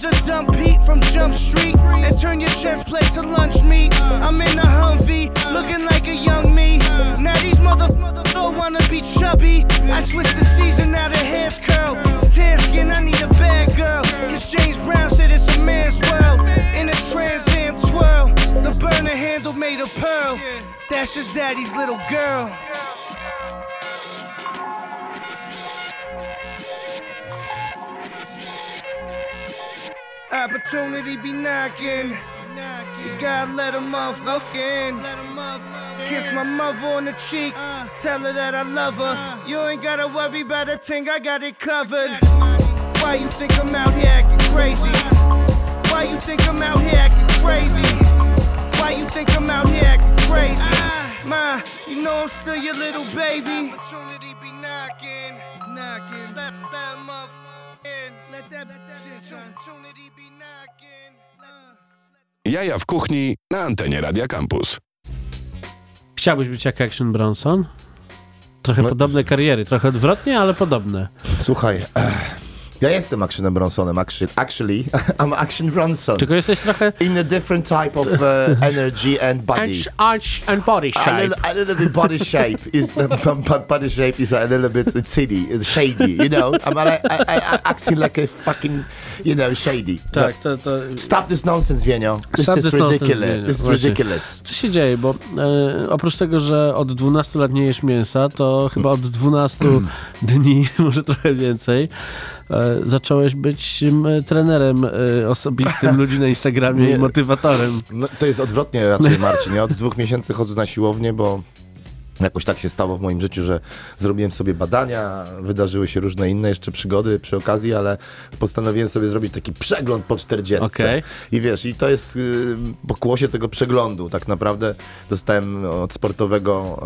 a dump Pete from Jump Street and turn your chest plate to lunch meat. I'm in a Humvee, looking like a young me. Now these motherfuckers don't wanna be chubby. I switched the season, now the hair's curl. Tan skin, I need a bad girl. Cause James Brown said it's a man's world. In a Trans Am twirl, the burner handle made of pearl. That's just daddy's little girl. Opportunity be knocking. You gotta let them off again. Kiss my mother on the cheek. Tell her that I love her. You ain't gotta worry about a thing, I got it covered. Why you think I'm out here acting crazy? Why you think I'm out here acting crazy? Why you think I'm out here acting crazy? Ma, you know I'm still your little baby. That shit opportunity be knocking. Jaja w kuchni na antenie Radia Campus. Chciałbyś być jak Action Bronson? Trochę No- podobne kariery, trochę odwrotnie, ale podobne. Słuchaj, eh, ja jestem Actionem Bronsonem. Actually, actually I'm Action Bronson. Tylko jesteś trochę In a different type of uh, energy and body. arch, arch and body A shape. little, a little bit body shape is uh, body shape is a little bit shady, shady. You know, I'm I, I, I acting like a fucking, you know, shady. Tak, to, to... Stop this nonsense, Vienio. This Stop is this ridiculous. This is Właśnie. ridiculous. Co się dzieje? Bo e, oprócz tego, że od 12 lat nie jesz mięsa, to chyba od 12 dni, może trochę więcej, zacząłeś być trenerem e, osobistym ludzi na Instagramie Nie. i motywatorem. No, to jest odwrotnie raczej, Marcin. Ja od dwóch miesięcy chodzę na siłownię, bo jakoś tak się stało w moim życiu, że zrobiłem sobie badania, wydarzyły się różne inne jeszcze przygody przy okazji, ale postanowiłem sobie zrobić taki przegląd po 40. Okej. I wiesz, i to jest y, pokłosie tego przeglądu. Tak naprawdę dostałem od sportowego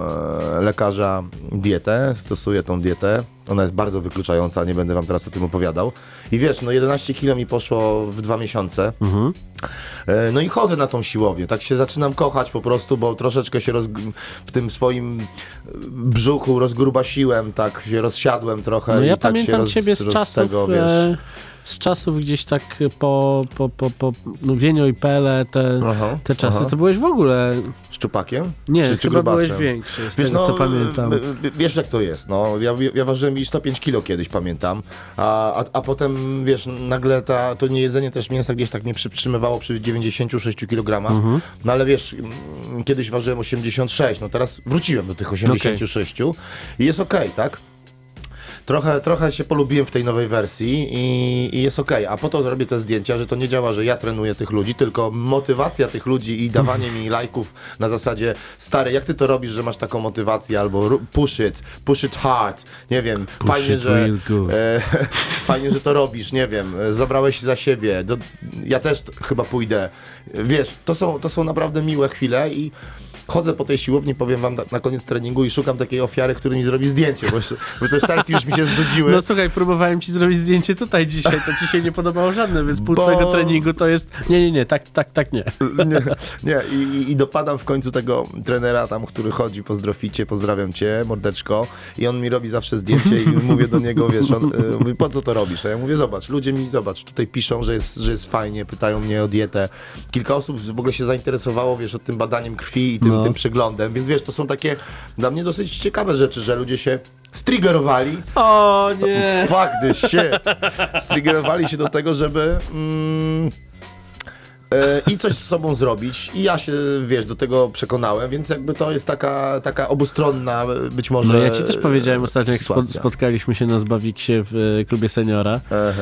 e, lekarza dietę, stosuję tą dietę. Ona jest bardzo wykluczająca, nie będę wam teraz o tym opowiadał. I wiesz, no 11 kilo mi poszło w dwa miesiące. E, No i chodzę na tą siłownię, tak się zaczynam kochać po prostu, bo troszeczkę się w tym swoim e, brzuchu rozgrubasiłem, tak się rozsiadłem trochę No i ja tak pamiętam ciebie z czasów, tego, wiesz. e, z czasów gdzieś tak po, po, po, po no Wienio i Pele, te, Aha, te czasy, aha. to byłeś w ogóle, Szczupakiem? nie, Czy, czy chyba byłeś grubasem? większy, z Wiesz, tego no, co pamiętam. wiesz jak to jest, no, ja, ja ważyłem i 105 kilo kiedyś, pamiętam, a, a, a potem, wiesz, nagle ta, to niejedzenie też mięsa gdzieś tak mnie przytrzymywało przy 96 kg, Mhm. no ale wiesz, mm, kiedyś ważyłem 86, no teraz wróciłem do tych 86 i jest okej, tak? Trochę, trochę się polubiłem w tej nowej wersji i, i jest okej. A po to robię te zdjęcia, że to nie działa, że ja trenuję tych ludzi, tylko motywacja tych ludzi i dawanie mi lajków na zasadzie stary, jak ty to robisz, że masz taką motywację albo push it, push it hard, nie wiem, Push fajnie, że e, fajnie, że to robisz, nie wiem, zabrałeś za siebie, do, ja też chyba pójdę. Wiesz, to są, to są naprawdę miłe chwile i chodzę po tej siłowni, powiem wam na, na koniec treningu i szukam takiej ofiary, który mi zrobi zdjęcie, bo, bo te selfie już mi się znudziły. No słuchaj, próbowałem ci zrobić zdjęcie tutaj dzisiaj, to ci się nie podobało żadne, więc pół Bo- twojego treningu to jest... Nie, nie, nie, tak, tak, tak nie. Nie, nie. I, i- dopadam w końcu tego trenera tam, który chodzi po zdroficie, pozdrawiam cię, mordeczko. I on mi robi zawsze zdjęcie i mówię do niego, wiesz, on y, mówi, po co to robisz? A ja mówię, zobacz, ludzie mi, zobacz, tutaj piszą, że jest, że jest fajnie, pytają mnie o dietę. Kilka osób w ogóle się zainteresowało, wiesz, o tym badaniem krwi i tym, No. Tym przeglądem, więc wiesz, to są takie dla mnie dosyć ciekawe rzeczy, że ludzie się striggerowali O nie! Fuck this shit. Striggerowali się do tego, żeby mm, i coś z sobą zrobić. I ja się, wiesz, do tego przekonałem, więc jakby to jest taka, taka obustronna e, być może No ja ci też powiedziałem ostatnio, jak sytuacja. spotkaliśmy się na Zbawiksie w e, klubie seniora,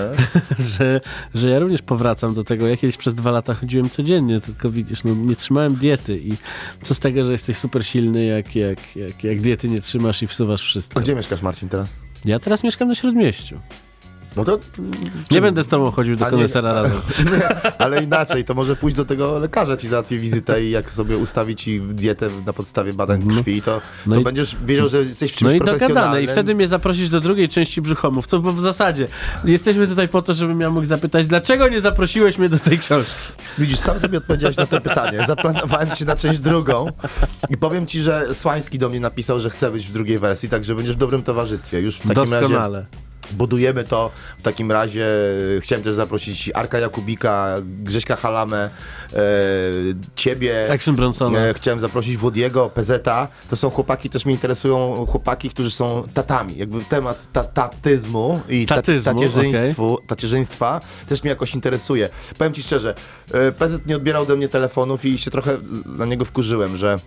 że, że ja również powracam do tego. Ja kiedyś przez dwa lata chodziłem codziennie, tylko widzisz, no nie trzymałem diety i co z tego, że jesteś super silny, jak, jak, jak, jak diety nie trzymasz i wsuwasz A wszystko. gdzie mieszkasz, Marcin, teraz? Ja teraz mieszkam na Śródmieściu. No to... Nie będę z tobą chodził do nie- konesera razem. Ale inaczej, to może pójść do tego lekarza, ci załatwi wizytę i jak sobie ustawi ci dietę na podstawie badań krwi, to, No to i- będziesz wiedział, że jesteś w czymś No i dogadane. I wtedy mnie zaprosisz do drugiej części brzuchomówców, bo w zasadzie jesteśmy tutaj po to, żebym ja mógł zapytać, dlaczego nie zaprosiłeś mnie do tej książki? Widzisz, sam sobie odpowiedziałeś na to pytanie. Zaplanowałem ci na część drugą i powiem ci, że Słański do mnie napisał, że chce być w drugiej wersji, także będziesz w dobrym towarzystwie. Już w takim razie Doskonale. Budujemy to. W takim razie e, chciałem też zaprosić Arka Jakubika, Grześka Halamę, e, ciebie. Action Bronsona. E, chciałem zaprosić Włodiego, Pezeta. To są chłopaki, też mnie interesują chłopaki, którzy są tatami. Jakby temat ta, tatyzmu i ta, Tatyzmu, tacierzyństwu, tacierzyństwa też mnie jakoś interesuje. Powiem ci szczerze, e, Pezet nie odbierał ode mnie telefonów i się trochę na niego wkurzyłem, że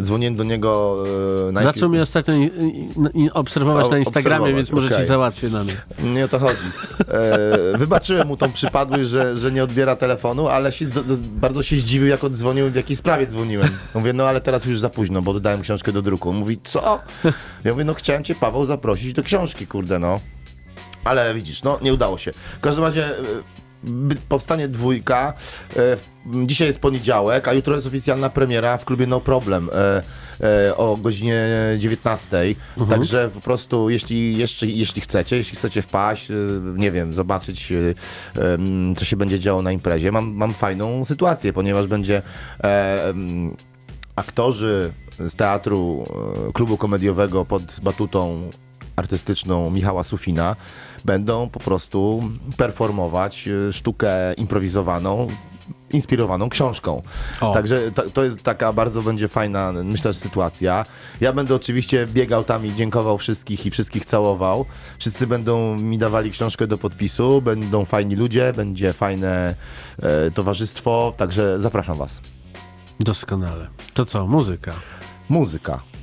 dzwoniłem do niego e, na Zaczął mnie ostatnio i, i, i obserwować O, na Instagramie, obserwować, więc może ci okej. załatwię na mnie. Nie o to chodzi. E, wybaczyłem mu tą przypadłość, że, że nie odbiera telefonu, ale się, do, do, bardzo się zdziwił, jak oddzwonił, w jakiej sprawie dzwoniłem. Mówię, no ale teraz już za późno, bo dodałem książkę do druku. On mówi, co? Ja mówię, no chciałem cię, Paweł, zaprosić do książki, kurde, no. Ale widzisz, no nie udało się. W każdym razie e, powstanie dwójka. E, Dzisiaj jest poniedziałek, a jutro jest oficjalna premiera w klubie No Problem e, e, o godzinie 19. Także po prostu, jeśli, jeszcze, jeśli chcecie, jeśli chcecie wpaść, nie wiem, zobaczyć, co się będzie działo na imprezie, mam, mam fajną sytuację, ponieważ będzie aktorzy z teatru klubu komediowego pod batutą artystyczną Michała Sufina będą po prostu performować e, sztukę improwizowaną, inspirowaną książką. O. Także to, to jest taka bardzo będzie fajna, myślę, że sytuacja. Ja będę oczywiście biegał tam i dziękował wszystkich i wszystkich całował. Wszyscy będą mi dawali książkę do podpisu, będą fajni ludzie, będzie fajne e, towarzystwo, także zapraszam was. Doskonale. To co, muzyka? Muzyka.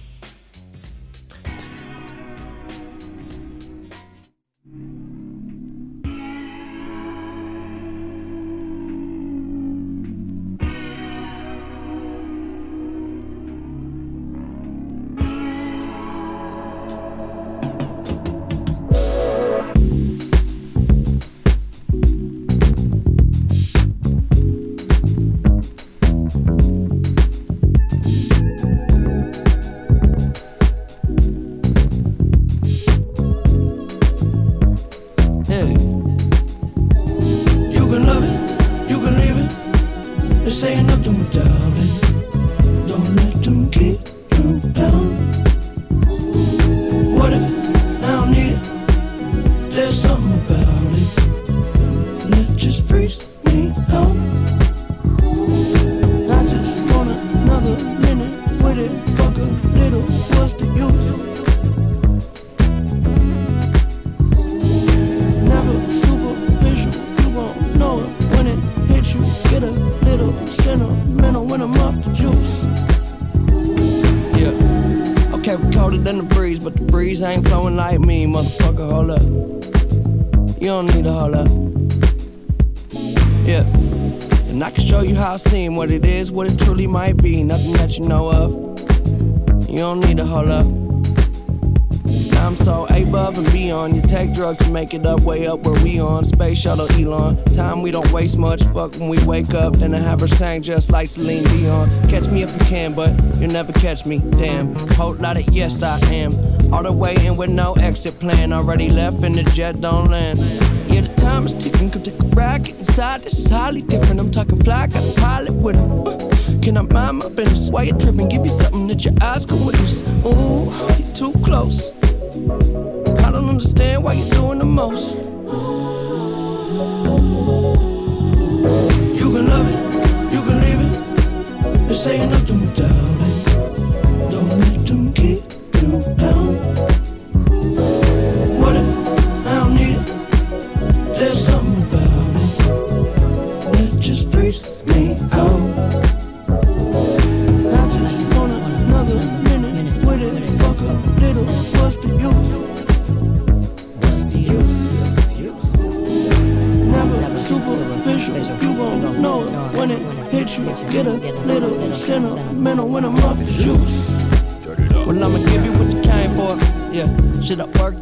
Show you how I seem, what it is, what it truly might be. Nothing that you know of. You don't need to hold up. I'm so above and beyond. You take drugs to make it up, way up where we on. Space shuttle Elon. Time we don't waste much. Fuck when we wake up. Then I have her sang just like Celine Dion. Catch me if you can, but you'll never catch me. Damn. Whole lot of yes, I am. All the way in with no exit plan. Already left and the jet don't land. Yeah, the time is ticking. Come take a ride, get inside. Is highly different. I'm talking fly, got a pilot with. Uh, can I mind my business? Why you tripping? Give you something that your eyes can witness. Ooh, you're too close. I don't understand why you're doing the most. You can love it, you can leave it. This ain't nothing without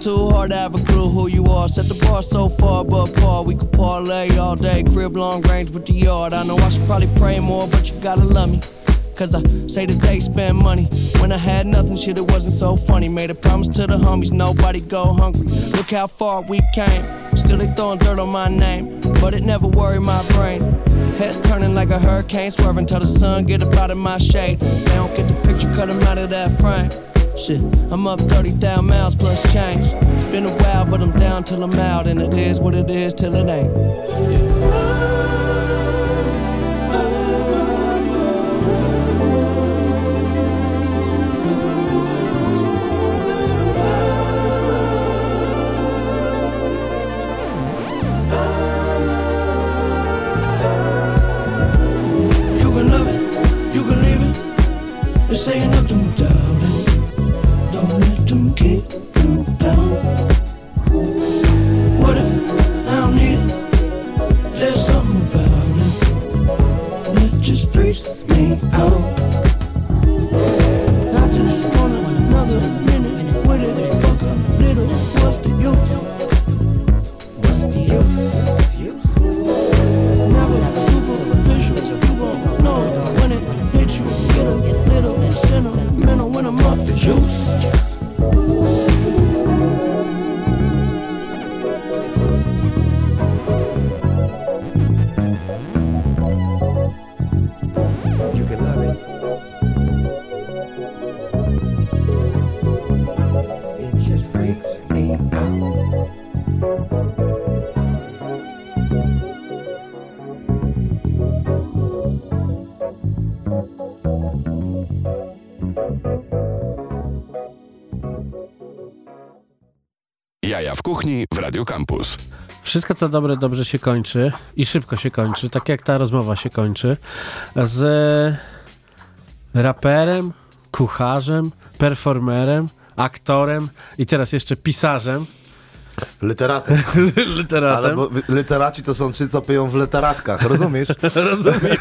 too hard to have a clue who you are. Set the bar so far, but par. We could parlay all day, crib long range with the yard. I know I should probably pray more, but you gotta love me. Cause I say that they spend money. When I had nothing, shit, it wasn't so funny. Made a promise to the homies, nobody go hungry. Look how far we came. Still they throwing dirt on my name, but it never worried my brain. Heads turning like a hurricane, swerving till the sun get up out of my shade. They don't get the picture, cut 'em out of that frame. Shit, I'm up 30,000 miles plus change. It's been a while, but I'm down till I'm out, and it is what it is till it ain't. You can Jaja w kuchni w Radio Campus. Wszystko co dobre, dobrze się kończy i szybko się kończy, tak jak ta rozmowa się kończy. Z raperem, kucharzem, performerem, aktorem i teraz jeszcze pisarzem, Literatem. literatem. Ale bo literaci to są ci, co piją w literatkach, rozumiesz? Rozumiem.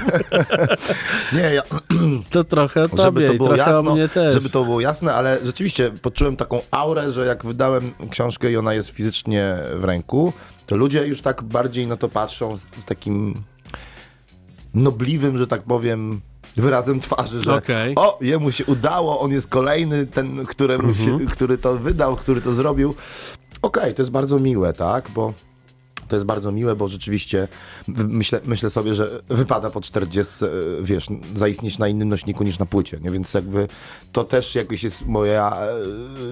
Nie, ja, To trochę o żeby tobie to było jasno, o mnie też. żeby to było jasne, ale rzeczywiście poczułem taką aurę, że jak wydałem książkę i ona jest fizycznie w ręku, to ludzie już tak bardziej na to patrzą z, z takim nobliwym, że tak powiem, wyrazem twarzy, że Okej. o, jemu się udało, on jest kolejny, ten, któremu Mhm. się, który to wydał, który to zrobił. Okej, to jest bardzo miłe, tak, bo to jest bardzo miłe, bo rzeczywiście myślę, myślę sobie, że wypada po 40, e, wiesz, zaistnieć na innym nośniku niż na płycie, nie? Więc jakby to też jakoś jest moja,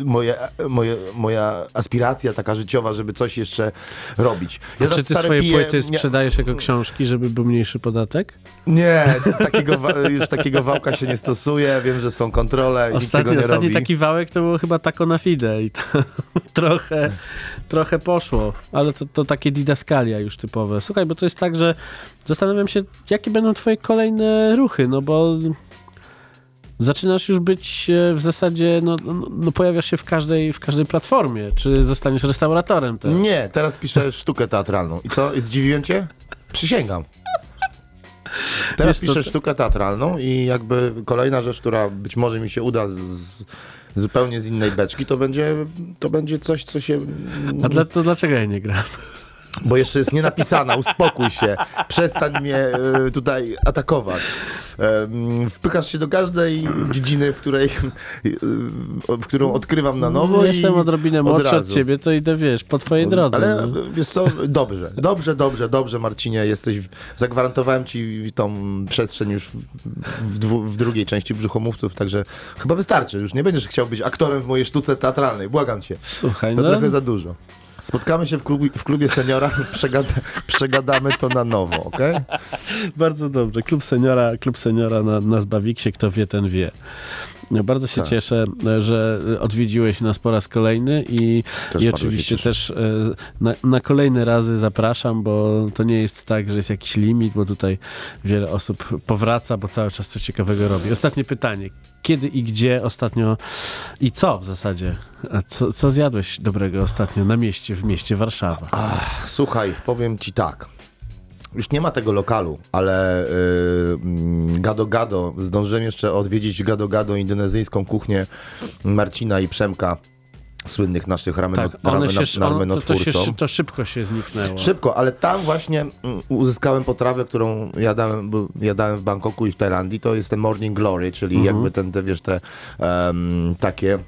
e, moje, moje, moja aspiracja taka życiowa, żeby coś jeszcze robić. Ja Czy ty swoje piję- płyty nie- sprzedajesz jako książki, żeby był mniejszy podatek? Nie, takiego, już takiego wałka się nie stosuje, wiem, że są kontrole, nikt Ostatni, nie ostatni robi. taki wałek to było chyba tako na fide i to trochę, trochę poszło, ale to, to takie didaskalia już typowe. Słuchaj, bo to jest tak, że zastanawiam się, jakie będą twoje kolejne ruchy, no bo zaczynasz już być e, w zasadzie, no, no, no pojawiasz się w każdej, w każdej platformie. Czy zostaniesz restauratorem też? Nie, teraz piszę sztukę teatralną. I co, zdziwiłem cię? Przysięgam. Teraz Wiesz piszę to- sztukę teatralną i jakby kolejna rzecz, która być może mi się uda z, z, zupełnie z innej beczki, to będzie, to będzie coś, co się... A dla, to dlaczego ja nie gram? Bo jeszcze jest nienapisana, uspokój się, przestań mnie e, tutaj atakować. Em, Wpychasz się do każdej dziedziny, w której, e, w którą odkrywam na nowo. No, jestem odrobinę od młodszy od razu. ciebie, to idę, wiesz, po twojej drodze. Ale no. wiesz co, dobrze, dobrze, dobrze, dobrze Marcinie, jesteś, w- zagwarantowałem ci tą przestrzeń już w, w, dwu, w drugiej części Brzuchomówców, także chyba wystarczy, już nie będziesz chciał być aktorem w mojej sztuce teatralnej, błagam cię, Słuchaj, to no, trochę za dużo. Spotkamy się w, klubi, w klubie seniora, przegada, przegadamy to na nowo, okej? bardzo dobrze. Klub seniora, klub seniora na, na Zbawiksie, kto wie, ten wie. Bardzo się Tak. cieszę, że odwiedziłeś nas po raz kolejny i, Też i oczywiście też e, na, na kolejne razy zapraszam, bo to nie jest tak, że jest jakiś limit, bo tutaj wiele osób powraca, bo cały czas coś ciekawego robi. Ostatnie pytanie. Kiedy i gdzie ostatnio i co w zasadzie? Co, co zjadłeś dobrego ostatnio na mieście, w mieście Warszawa? Słuchaj, powiem ci tak. Już nie ma tego lokalu, ale y, mm, Gado Gado, zdążyłem jeszcze odwiedzić Gado Gado, indonezyjską kuchnię Marcina i Przemka, słynnych naszych rameno, tak, one się, rameno, on, to, to, się, szybko się zniknęło. Szybko, ale tam właśnie mm, uzyskałem potrawę, którą jadałem, jadałem w Bangkoku i w Tajlandii. To jest ten Morning Glory, czyli Mhm. jakby ten, te, wiesz, te em, takie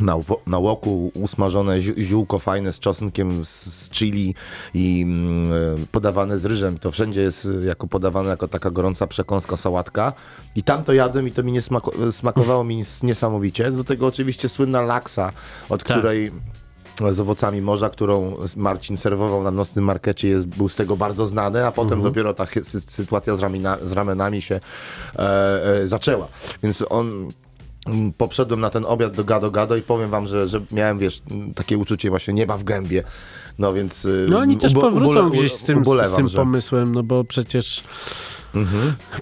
na, na łoku usmażone zió- ziółko fajne z czosnkiem, z, chili i mm, e, podawane z ryżem. To wszędzie jest e, jako podawane jako taka gorąca przekąska, sałatka. I tam to jadłem i to mi nie smako- smakowało mi niesamowicie. Do tego oczywiście słynna laksa, od Tak. której z owocami morza, którą Marcin serwował na nocnym markecie, jest, był z tego bardzo znany, a potem dopiero ta sytuacja z, ramina, z ramenami się e, e, zaczęła. Więc on poprzedłem na ten obiad do Gado Gado i powiem wam, że, że miałem, wiesz, takie uczucie właśnie nieba w gębie. No więc... y, No oni też powrócą ubole- gdzieś z tym, z ubolewam, tym że- Mhm. pomysłem, no bo przecież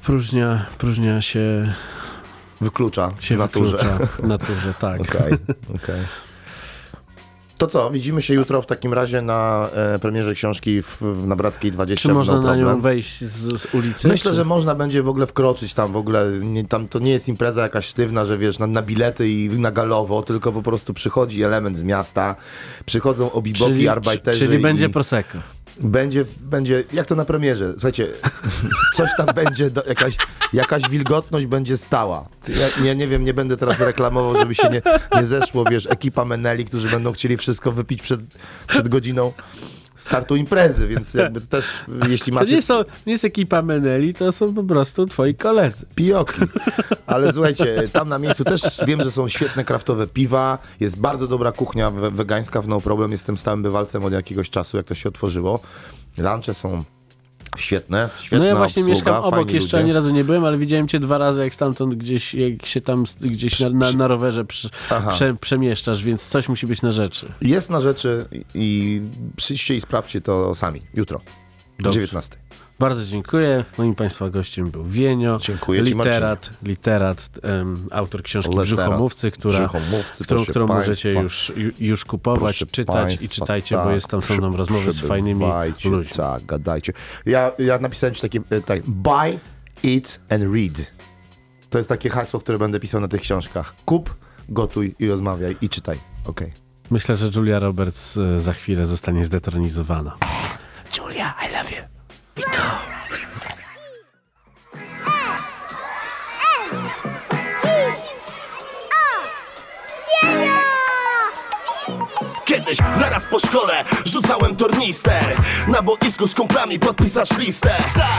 próżnia, próżnia się, Wyklucza się w naturze. wyklucza w naturze, tak. Okej, okej. To co, widzimy się jutro w takim razie na e, premierze książki w, w Nabrackiej 20 Czy w można no na nią wejść z, z ulicy? Myślę, czy... że można będzie w ogóle wkroczyć tam w ogóle, nie, tam to nie jest impreza jakaś sztywna, że wiesz, na, na bilety i na galowo, tylko po prostu przychodzi element z miasta, przychodzą obiboki, czyli, arbajterzy czyli będzie i Prosecco. Będzie, będzie, jak to na premierze, słuchajcie, coś tam będzie, do, jakaś, jakaś wilgotność będzie stała. Ja nie, nie wiem, nie będę teraz reklamował, żeby się nie, nie zeszło, wiesz, ekipa Meneli, którzy będą chcieli wszystko wypić przed, przed godziną startu imprezy, więc jakby to też, jeśli To macie... nie, są, nie jest ekipa Meneli, to są po prostu twoi koledzy. Pijoki. Ale słuchajcie, tam na miejscu też wiem, że są świetne kraftowe piwa, jest bardzo dobra kuchnia we- wegańska w No Problem, jestem stałym bywalcem od jakiegoś czasu, jak to się otworzyło. Lunche są świetne, świetna No ja właśnie obsługa, mieszkam obok, jeszcze ludzie. ani razu nie byłem, ale widziałem cię dwa razy, jak stamtąd gdzieś, jak się tam gdzieś na, na, na rowerze przy, prze, przemieszczasz, więc coś musi być na rzeczy. Jest na rzeczy i przyjdźcie i sprawdźcie to sami, jutro. Dobrze. 19. Bardzo dziękuję. Moim Państwa gościem był Wienio, Dziękuję ci, literat, literat em, autor książki Literat, Brzuchomówcy, która, Brzuchomówcy, którą, którą państwa. możecie już, ju- już kupować, Proszę czytać i państwa, czytajcie, bo tak, jest tam są nam rozmowy z fajnymi ludźmi. Tak, gadajcie. Ja, ja napisałem ci takie, e, tak, buy, eat and read. To jest takie hasło, które będę pisał na tych książkach. Kup, gotuj i rozmawiaj i czytaj. Okej. Myślę, że Julia Roberts e, za chwilę zostanie zdetronizowana. Julia, I love you. Kiedyś, po szkole, rzucałem tornister. Na boisku z kumplami podpisać listę.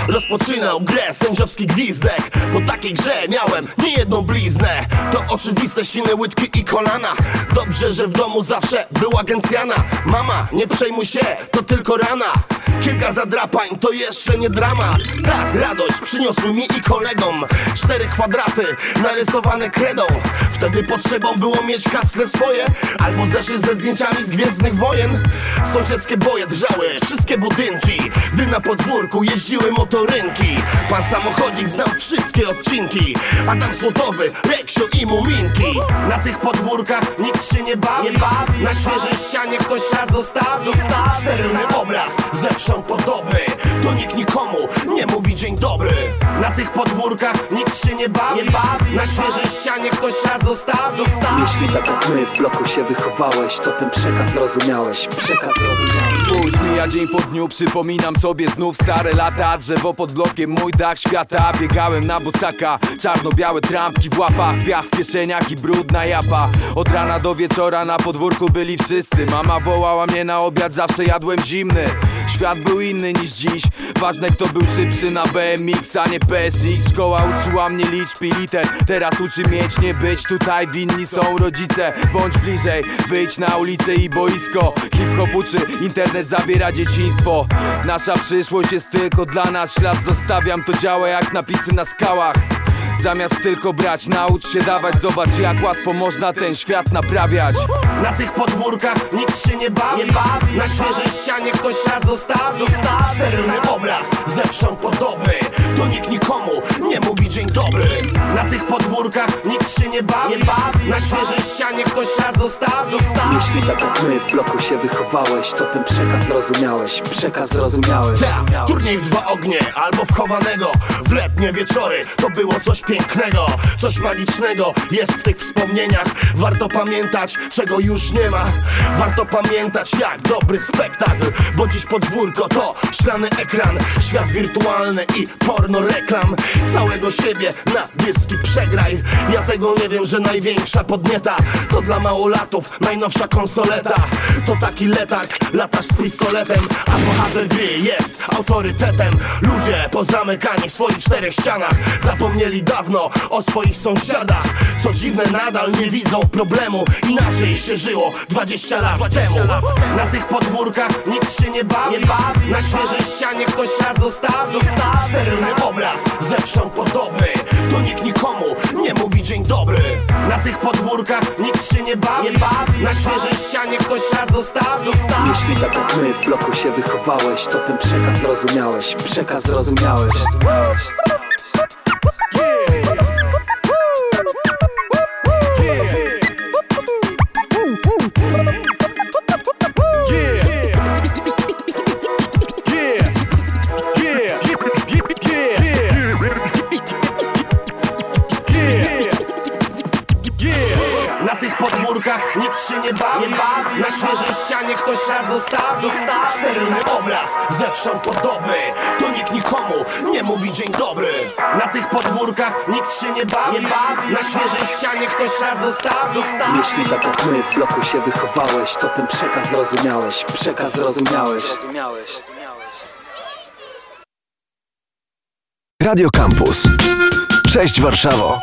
Rozpoczynał grę sędziowski gwizdek. Po takiej grze miałem niejedną bliznę. To oczywiste siny, łydki i kolana. Dobrze, że w domu zawsze była gencjana Mama, nie przejmuj się, to tylko rana. Kilka zadrapań to jeszcze nie dramat. Tak, radość przyniosły mi i kolegom. Cztery kwadraty narysowane kredą. Wtedy potrzebą było mieć kapsle swoje Albo zeszyt ze zdjęciami z Gwiezdnych Wojen wojen Sąsiedzkie boje drżały, wszystkie budynki. Gdy na podwórku jeździły motorynki. Pan samochodzik znał wszystkie odcinki. Adam Złotowy, Reksio i Muminki. Na tych podwórkach nikt się nie bawi, Na świeżej ścianie ktoś raz zostawił Sterylny obraz, zewsząd podobny. To nikt nikomu nie mówi dzień dobry. Na tych podwórkach nikt się nie bawi, Na świeżej ścianie ktoś raz zostawił Jeśli tak jak my w bloku się wychowałeś, to ten przekaz zrozumiałeś, przekaz zrozumiałeś. Spójrz, mija dzień po dniu, przypominam sobie znów stare lata. Drzewo pod blokiem, mój dach świata. Biegałem na bocaka, czarno-białe trampki w łapach Piach w kieszeniach i brudna japa. Od rana do wieczora na podwórku byli wszyscy. Mama wołała mnie na obiad, zawsze jadłem zimny Świat był inny niż dziś. Ważne kto był szybszy na BMX, a nie PSX Szkoła uczyła mnie liczb i liter. Teraz uczy mieć, nie być Tutaj winni są rodzice. Bądź bliżej, wyjdź na ulicę i boisko. Hip-hop uczy, internet zabiera dzieciństwo. Nasza przyszłość jest tylko dla nas. Ślad zostawiam, to działa jak napisy na skałach Zamiast tylko brać, naucz się dawać. Zobacz jak łatwo można ten świat naprawiać. Na tych podwórkach nikt się nie bawi, Na świeżej ścianie ktoś raz zostawił Sterylny obraz, zewsząd podobny. To nikt nikomu nie mówi dzień dobry. Na tych podwórkach nikt się nie bawi, Na świeżej ścianie ktoś raz zostawił Jeśli tak jak my w bloku się wychowałeś, to ten przekaz zrozumiałeś, przekaz zrozumiałeś. Ta, turniej w dwa ognie albo w chowanego W letnie wieczory. To było coś pięknego. Coś magicznego jest w tych wspomnieniach. Warto pamiętać czego już nie ma. Warto pamiętać jak dobry spektakl. Bo dziś podwórko to szklany ekran. Świat wirtualny i porno reklam. Całego siebie na dyski przegraj. Ja tego nie wiem, że największa podnieta To dla małolatów najnowsza konsoleta. To taki letarg, latasz z pistoletem A bohater gry jest autorytetem. Ludzie pozamykani w swoich czterech ścianach Zapomnieli dawno o swoich sąsiadach. Co dziwne nadal nie widzą problemu. Inaczej się żyło 20 lat temu. Na tych podwórkach nikt się nie bawi. Na świeżej ścianie ktoś raz zostawił Sterylny obraz, zewsząd podobny. To nikt nikomu nie mówi dzień dobry. Na tych podwórkach nikt się nie bawi. Na świeżej ścianie ktoś raz zostawił Jeśli tak jak my w bloku się wychowałeś, to ten przekaz zrozumiałeś, przekaz zrozumiałeś. Nikt się nie bawi Na świeżej ścianie ktoś raz zostawił Sterylny obraz, zewsząd podobny. To nikt nikomu nie mówi dzień dobry. Na tych podwórkach nikt się nie bawi. Na świeżej ścianie ktoś raz zostawił Jeśli tak jak my w bloku się wychowałeś, to ten przekaz zrozumiałeś, przekaz zrozumiałeś. Radio Campus. Cześć Warszawo.